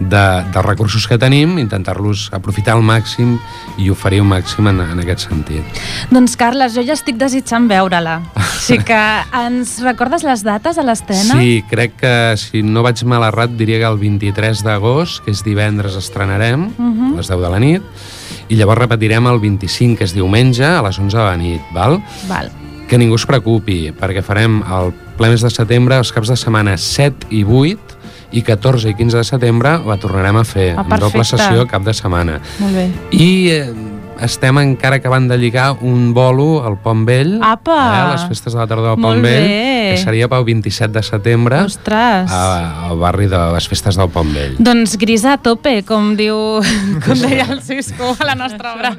de, dels recursos que tenim, intentar-los aprofitar al màxim i oferir un màxim en, en aquest sentit. doncs, Carles, jo ja estic desitjant veure-la. Així que ens recordes les dates a l'estrena? Sí, crec que si no vaig mal errat diria que el 23 d'agost, que és divendres, estrenarem Mhm. a les 10 de la nit i llavors repetirem el 25, que és diumenge, a les 11 de la nit, val? Val. Que ningú es preocupi, perquè farem el ple mes de setembre, els caps de setmana 7 i 8, i 14 i 15 de setembre la tornarem a fer, Ah, amb doble sessió cap de setmana. Molt bé. I eh, estem encara acabant de lligar un bolo al Pont Vell, Apa! eh, les festes de la tardor al Molt Pont Vell, bé. que seria pel 27 de setembre Ostres! a, al barri de les festes del Pont Vell. Doncs gris a tope, com diu com deia el Cisco a la nostra obra.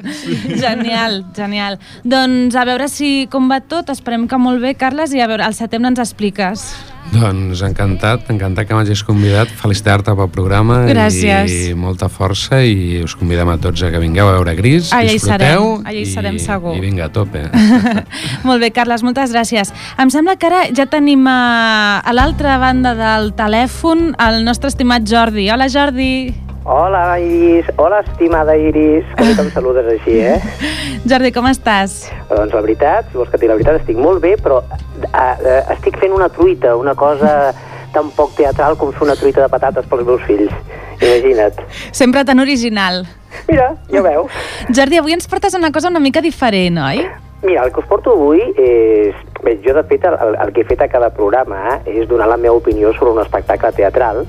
Genial, genial. Doncs a veure si com va tot, esperem que molt bé, Carles, i a veure, al setembre ens expliques. Doncs encantat, encantat que m'hagis convidat, felicitar-te pel programa Gràcies. i molta força i us convidem a tots a que vingueu a veure Gris, Allà hi serem, allà hi serem i, segur. i vinga, a tope. Molt bé, Carles, moltes gràcies. Em sembla que ara ja tenim a, a l'altra banda del telèfon el nostre estimat Jordi. Hola, Jordi. Hola, Iris. Hola, estimada Iris. Com que em saludes així, eh? Jordi, com estàs? doncs la veritat, si vols que et digui la veritat, estic molt bé, però uh, uh, estic fent una truita, una cosa tan poc teatral com fer una truita de patates pels meus fills. Imagina't. Sempre tan original. Mira, ja veus. Jordi, avui ens portes una cosa una mica diferent, oi? Mira, el que us porto avui és... Bé, jo, de fet, el, el que he fet a cada programa és donar la meva opinió sobre un espectacle teatral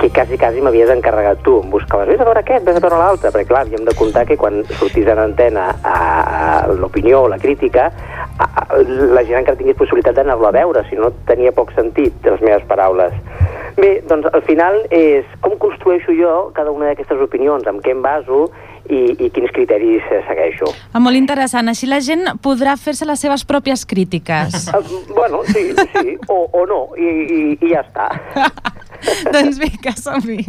que quasi, quasi m'havies encarregat tu. Em buscaves, vés a veure aquest, vés a veure l'altre, perquè clar, havíem de comptar que quan sortís en antena a, a l'opinió o la crítica, a, a, la gent encara tingués possibilitat d'anar-lo a veure, si no tenia poc sentit, les meves paraules. Bé, doncs al final és com construeixo jo cada una d'aquestes opinions, amb què em baso i, i quins criteris eh, segueixo. Ah, molt interessant. Així la gent podrà fer-se les seves pròpies crítiques. Uh, bueno, sí, sí, o, o no, i, i, i ja està. doncs vinga, som-hi.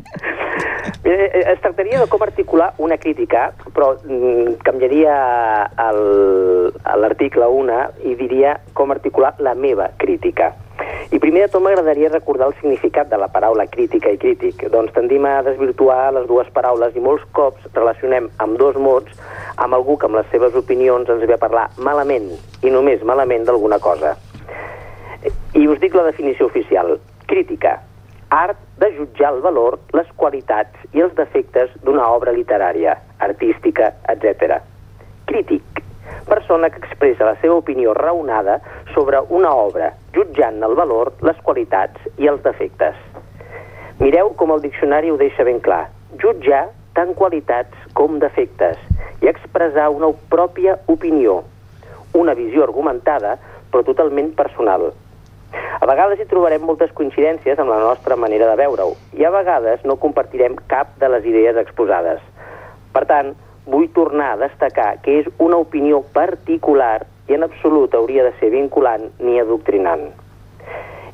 Eh, eh, Es tractaria de com articular una crítica, però mm, canviaria l'article una i diria com articular la meva crítica. I primer de tot m'agradaria recordar el significat de la paraula crítica i crític. Doncs tendim a desvirtuar les dues paraules i molts cops relacionem amb dos mots amb algú que amb les seves opinions ens ve a parlar malament i només malament d'alguna cosa. I us dic la definició oficial. Crítica. Art de jutjar el valor, les qualitats i els defectes d'una obra literària, artística, etc. Crític. Persona que expressa la seva opinió raonada sobre una obra, jutjant el valor, les qualitats i els defectes. Mireu com el diccionari ho deixa ben clar. Jutjar tant qualitats com defectes i expressar una pròpia opinió, una visió argumentada però totalment personal. A vegades hi trobarem moltes coincidències amb la nostra manera de veure-ho i a vegades no compartirem cap de les idees exposades. Per tant, vull tornar a destacar que és una opinió particular i en absolut hauria de ser vinculant ni adoctrinant.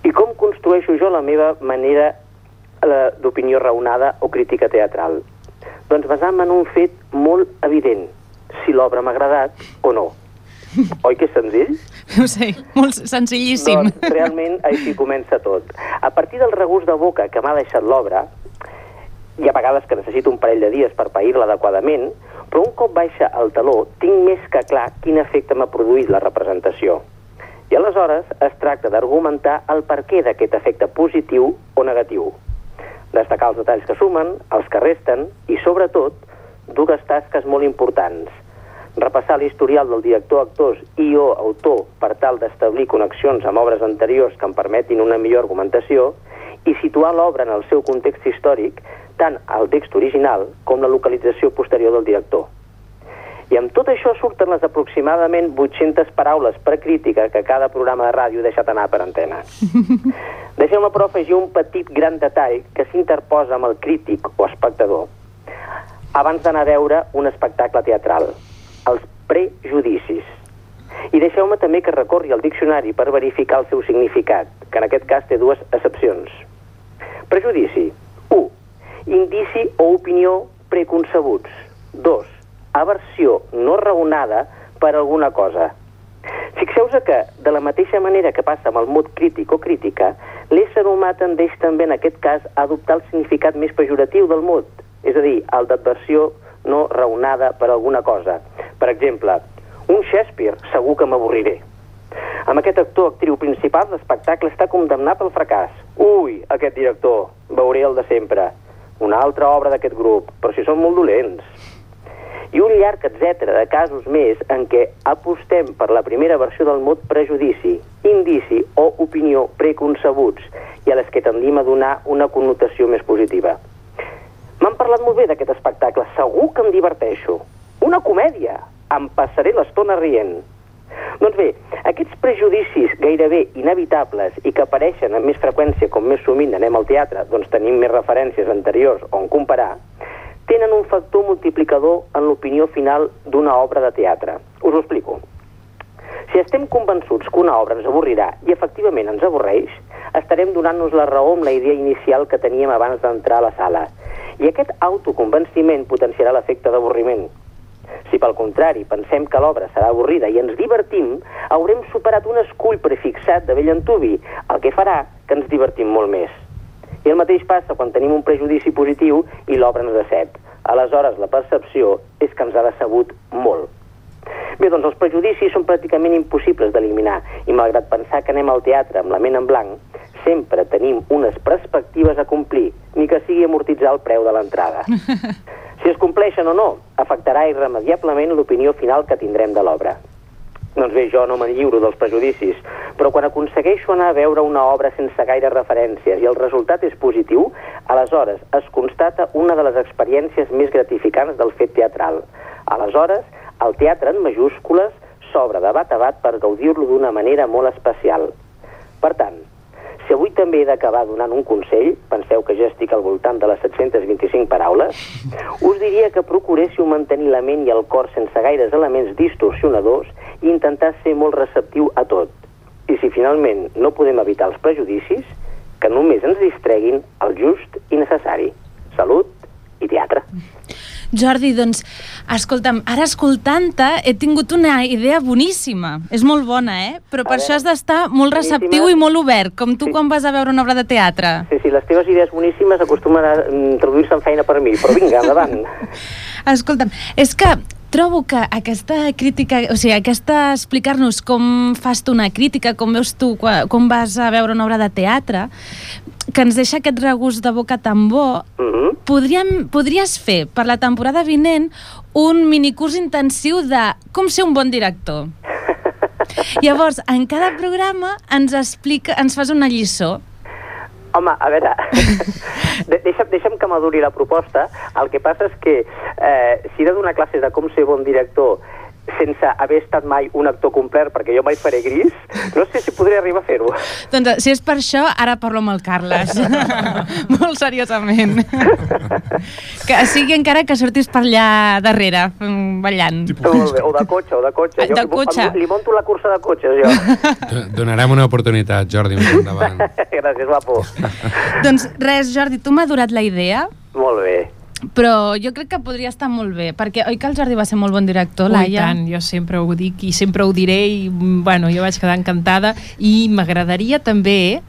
I com construeixo jo la meva manera eh, d'opinió raonada o crítica teatral? Doncs basant-me en un fet molt evident, si l'obra m'ha agradat o no. Oi que és senzill? No sé, molt senzillíssim. Doncs realment així comença tot. A partir del regust de boca que m'ha deixat l'obra, hi ha vegades que necessito un parell de dies per pair-la adequadament, però un cop baixa el taló tinc més que clar quin efecte m'ha produït la representació. I aleshores es tracta d'argumentar el perquè d'aquest efecte positiu o negatiu. Destacar els detalls que sumen, els que resten i, sobretot, dues tasques molt importants. Repassar l'historial del director, actors i o autor per tal d'establir connexions amb obres anteriors que em permetin una millor argumentació i situar l'obra en el seu context històric, tant el text original com la localització posterior del director. I amb tot això surten les aproximadament 800 paraules per crítica que cada programa de ràdio ha deixat anar per antena. Deixeu-me, però, afegir un petit gran detall que s'interposa amb el crític o espectador abans d'anar a veure un espectacle teatral, els prejudicis. I deixeu-me també que recorri al diccionari per verificar el seu significat, que en aquest cas té dues excepcions. Prejudici. 1. Indici o opinió preconcebuts. 2. Aversió no raonada per alguna cosa. Fixeu-vos que, de la mateixa manera que passa amb el mot crític o crítica, l'ésser humà tendeix també en aquest cas a adoptar el significat més pejoratiu del mot, és a dir, el d'adversió no raonada per alguna cosa. Per exemple, un Shakespeare, segur que m'avorriré. Amb aquest actor actriu principal, l'espectacle està condemnat al fracàs. Ui, aquest director, veuré el de sempre. Una altra obra d'aquest grup, però si són molt dolents. I un llarg etc de casos més en què apostem per la primera versió del mot prejudici, indici o opinió preconcebuts i a les que tendim a donar una connotació més positiva. M'han parlat molt bé d'aquest espectacle, segur que em diverteixo. Una comèdia, em passaré l'estona rient. Doncs bé, aquests prejudicis gairebé inevitables i que apareixen amb més freqüència com més sovint anem al teatre, doncs tenim més referències anteriors on comparar, tenen un factor multiplicador en l'opinió final d'una obra de teatre. Us ho explico. Si estem convençuts que una obra ens avorrirà i efectivament ens avorreix, estarem donant-nos la raó amb la idea inicial que teníem abans d'entrar a la sala. I aquest autoconvenciment potenciarà l'efecte d'avorriment. Si pel contrari pensem que l'obra serà avorrida i ens divertim, haurem superat un escull prefixat de vell antubi, el que farà que ens divertim molt més. I el mateix passa quan tenim un prejudici positiu i l'obra ens decep. Aleshores, la percepció és que ens ha decebut molt. Bé, doncs els prejudicis són pràcticament impossibles d'eliminar i malgrat pensar que anem al teatre amb la ment en blanc, sempre tenim unes perspectives a complir, ni que sigui amortitzar el preu de l'entrada. Si es compleixen o no, afectarà irremediablement l'opinió final que tindrem de l'obra. Doncs bé, jo no me'n lliuro dels prejudicis, però quan aconsegueixo anar a veure una obra sense gaire referències i el resultat és positiu, aleshores es constata una de les experiències més gratificants del fet teatral. Aleshores, el teatre en majúscules s'obre de bat a bat per gaudir-lo d'una manera molt especial. Per tant, si avui també he d'acabar donant un consell, penseu que ja estic al voltant de les 725 paraules, us diria que procuréssiu mantenir la ment i el cor sense gaires elements distorsionadors i intentar ser molt receptiu a tot. I si finalment no podem evitar els prejudicis, que només ens distreguin el just i necessari. Salut i teatre. Jordi, doncs, escolta'm, ara escoltant-te he tingut una idea boníssima. És molt bona, eh? Però per A això veure, has d'estar molt receptiu boníssima. i molt obert, com tu Sí. quan vas a veure una obra de teatre. Sí, sí, les teves idees boníssimes acostumen a mm, traduir-se en feina per mi, però vinga, endavant. Escolta'm, és que trobo que aquesta crítica, o sigui, aquesta explicar-nos com fas tu una crítica, com veus tu, com vas a veure una obra de teatre, que ens deixa aquest regust de boca tan bo, Mhm. podríem, podries fer per la temporada vinent un minicurs intensiu de com ser un bon director. Llavors, en cada programa ens explica, ens fas una lliçó. Home, a veure, de deixa'm, deixa'm que maduri la proposta. El que passa és que eh, si he de donar classes de com ser bon director sense haver estat mai un actor complet, perquè jo mai faré gris, no sé si podré arribar a fer-ho. Doncs si és per això, ara parlo amb el Carles. Molt seriosament. que sigui encara que sortis per allà darrere, mm, ballant. Molt bé, o de cotxe, o de cotxe. De cotxe. Li, li monto la cursa de cotxes, jo. Do- Donarem una oportunitat, Jordi, més endavant. Gràcies, guapo. doncs res, Jordi, tu m'ha durat la idea, Molt bé. Però jo crec que podria estar molt bé, perquè oi que el Jordi va ser molt bon director, Oh, Laia? tant, jo sempre ho dic i sempre ho diré i bueno, jo vaig quedar encantada i m'agradaria també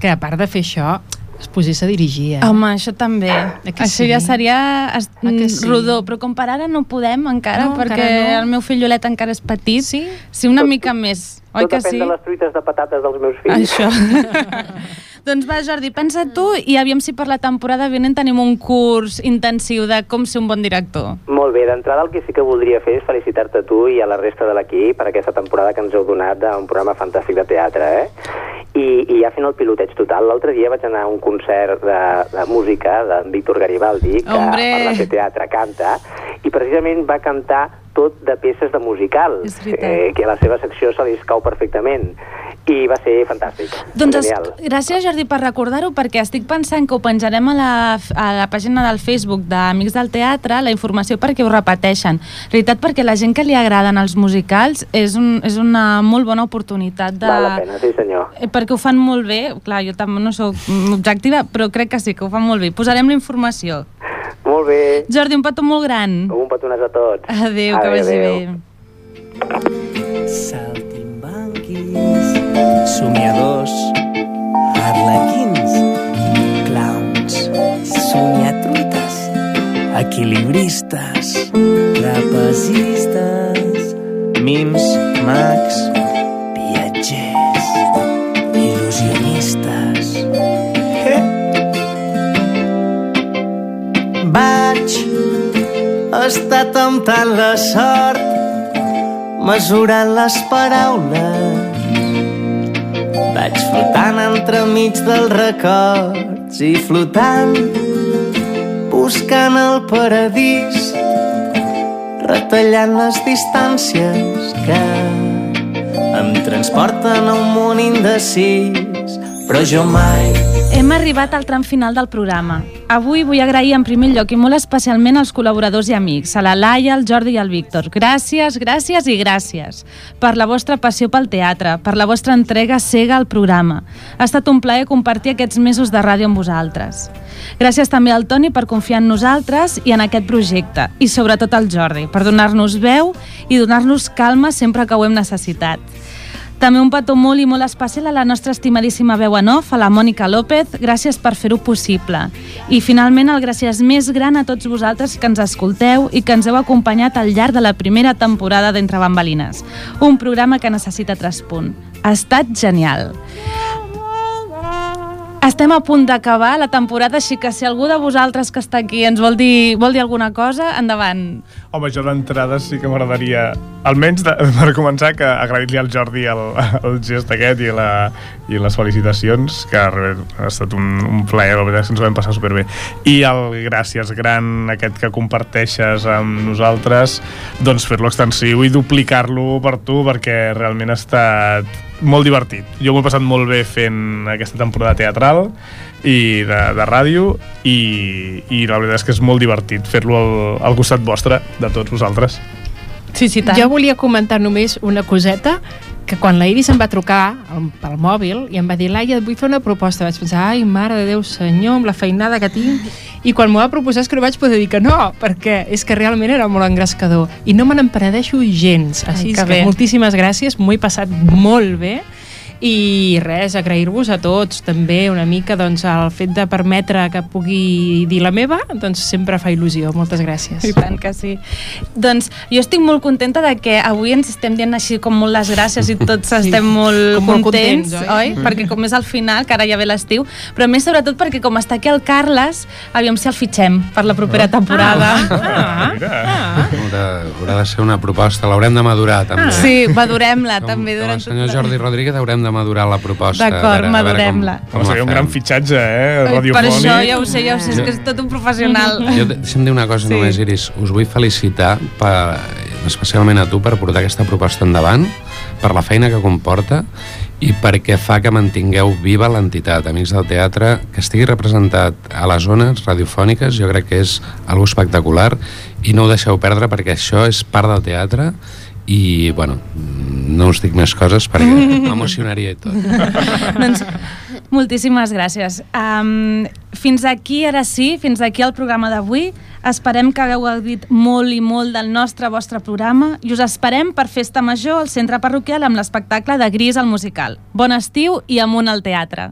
que a part de fer això es posés a dirigir, eh? Home, això també. Eh que això sí? ja seria es- que sí? rodó, però com per ara no podem encara, No, perquè encara no. el meu fillolet encara és petit. Sí? Sí, una mica més. Oi Tot que depèn sí? de les truites de patates dels meus fills. Això. doncs va, Jordi, pensa tu i aviam si per la temporada vinent tenim un curs intensiu de com ser un bon director. Molt bé, d'entrada el que sí que voldria fer és felicitar-te tu i a la resta de l'equip per aquesta temporada que ens heu donat d'un programa fantàstic de teatre, eh? I, i ja fent el piloteig total, l'altre dia vaig anar a un concert de, de música d'en Víctor Garibaldi, que Hombre! per la teatre canta, i precisament va cantar tot de peces de musical, eh, que a la seva secció se li escau perfectament, i va ser fantàstic. Doncs es, Genial. gràcies, Jordi, per recordar-ho, perquè estic pensant que ho penjarem a la, a la pàgina del Facebook d'Amics del Teatre, la informació perquè ho repeteixen. En realitat, perquè la gent que li agraden els musicals és, un, és una molt bona oportunitat de... Val la pena, sí senyor. Eh, perquè ho fan molt bé, clar, jo també no sóc objectiva, però crec que sí, que ho fan molt bé. Posarem la informació. Molt bé, Jordi, un petó molt gran. un petonàs a tots. Adéu, que vagi bé. Saltimbanquis, somiadors, arlequins, clowns, somiatruites, equilibristes, trapezistes, mims, mags, Vaig estar temptant la sort, mesurant les paraules. Vaig flotant entremig dels records i flotant, buscant el paradís, retallant les distàncies que em transporten a un món indecis, però jo mai Hem arribat al tram final del programa. Avui vull agrair en primer lloc i molt especialment als col·laboradors i amics, a la Laia, el Jordi i el Víctor. Gràcies, gràcies i gràcies per la vostra passió pel teatre, per la vostra entrega cega al programa. Ha estat un plaer compartir aquests mesos de ràdio amb vosaltres. Gràcies també al Toni per confiar en nosaltres i en aquest projecte, i sobretot al Jordi, per donar-nos veu i donar-nos calma sempre que ho hem necessitat. També un petó molt i molt especial a la nostra estimadíssima veu en off, a la Mònica López, gràcies per fer-ho possible. I finalment el gràcies més gran a tots vosaltres que ens escolteu i que ens heu acompanyat al llarg de la primera temporada d'Entre Bambalines, un programa que necessita traspunt. Ha estat genial. Estem a punt d'acabar la temporada, així que si algú de vosaltres que està aquí ens vol dir, vol dir alguna cosa, endavant. Home, jo d'entrada sí que m'agradaria, almenys de, per començar, que agrair-li al Jordi el, el gest aquest i, la, i les felicitacions, que ha estat un, un plaer, la veritat que ens ho vam passar superbé. I el gràcies gran aquest que comparteixes amb nosaltres, doncs fer-lo extensiu i duplicar-lo per tu, perquè realment ha estat molt divertit. Jo m'ho he passat molt bé fent aquesta temporada teatral i de, de ràdio i, i la veritat és que és molt divertit fer-lo al, al costat vostre, de tots vosaltres. Sí, sí, tant. Jo volia comentar només una coseta que quan la Iris em va trucar pel mòbil i em va dir, Laia, et vull fer una proposta. Vaig pensar, ai, mare de Déu, senyor, amb la feinada que tinc. I quan m'ho va proposar és que no vaig poder dir que no, perquè és que realment era molt engrescador. I no me n'empenedeixo gens. Així Ai, que, que bé. moltíssimes gràcies, m'ho he passat molt bé i res, agrair-vos a tots també una mica doncs, el fet de permetre que pugui dir la meva doncs sempre fa il·lusió, moltes gràcies I tant que sí. Doncs jo estic molt contenta de que avui ens estem dient així com molt les gràcies i tots Sí, estem molt com molt contents, contents, oi? oi? Perquè com és al final, que ara ja ve l'estiu, però més sobretot perquè com està aquí el Carles, aviam si el fitxem per la propera temporada. ah, ah. Haurà, haurà de ser una proposta, l'haurem de madurar també. Ah. Sí, madurem-la també com durant el senyor tot Jordi Rodríguez haurem de madurar la proposta. D'acord, madurem-la. Com, Home, seria un gran fitxatge, eh? Ai, Per Radiofònic. això ja ho sé, ja ho sé, és que és tot un professional. Jo, deixa'm dir una cosa sí. només, Iris. Us vull felicitar, per, especialment a tu, per portar aquesta proposta endavant, per la feina que comporta i perquè fa que mantingueu viva l'entitat Amics del Teatre, que estigui representat a les zones radiofòniques, jo crec que és algo espectacular i no ho deixeu perdre perquè això és part del teatre i, bueno, no us dic més coses perquè m'emocionaria i tot. doncs, moltíssimes gràcies. Um, fins aquí, ara sí, fins aquí el programa d'avui. Esperem que hagueu gaudit molt i molt del nostre vostre programa i us esperem per Festa Major al Centre Parroquial amb l'espectacle de Gris al Musical. Bon estiu i amunt al teatre.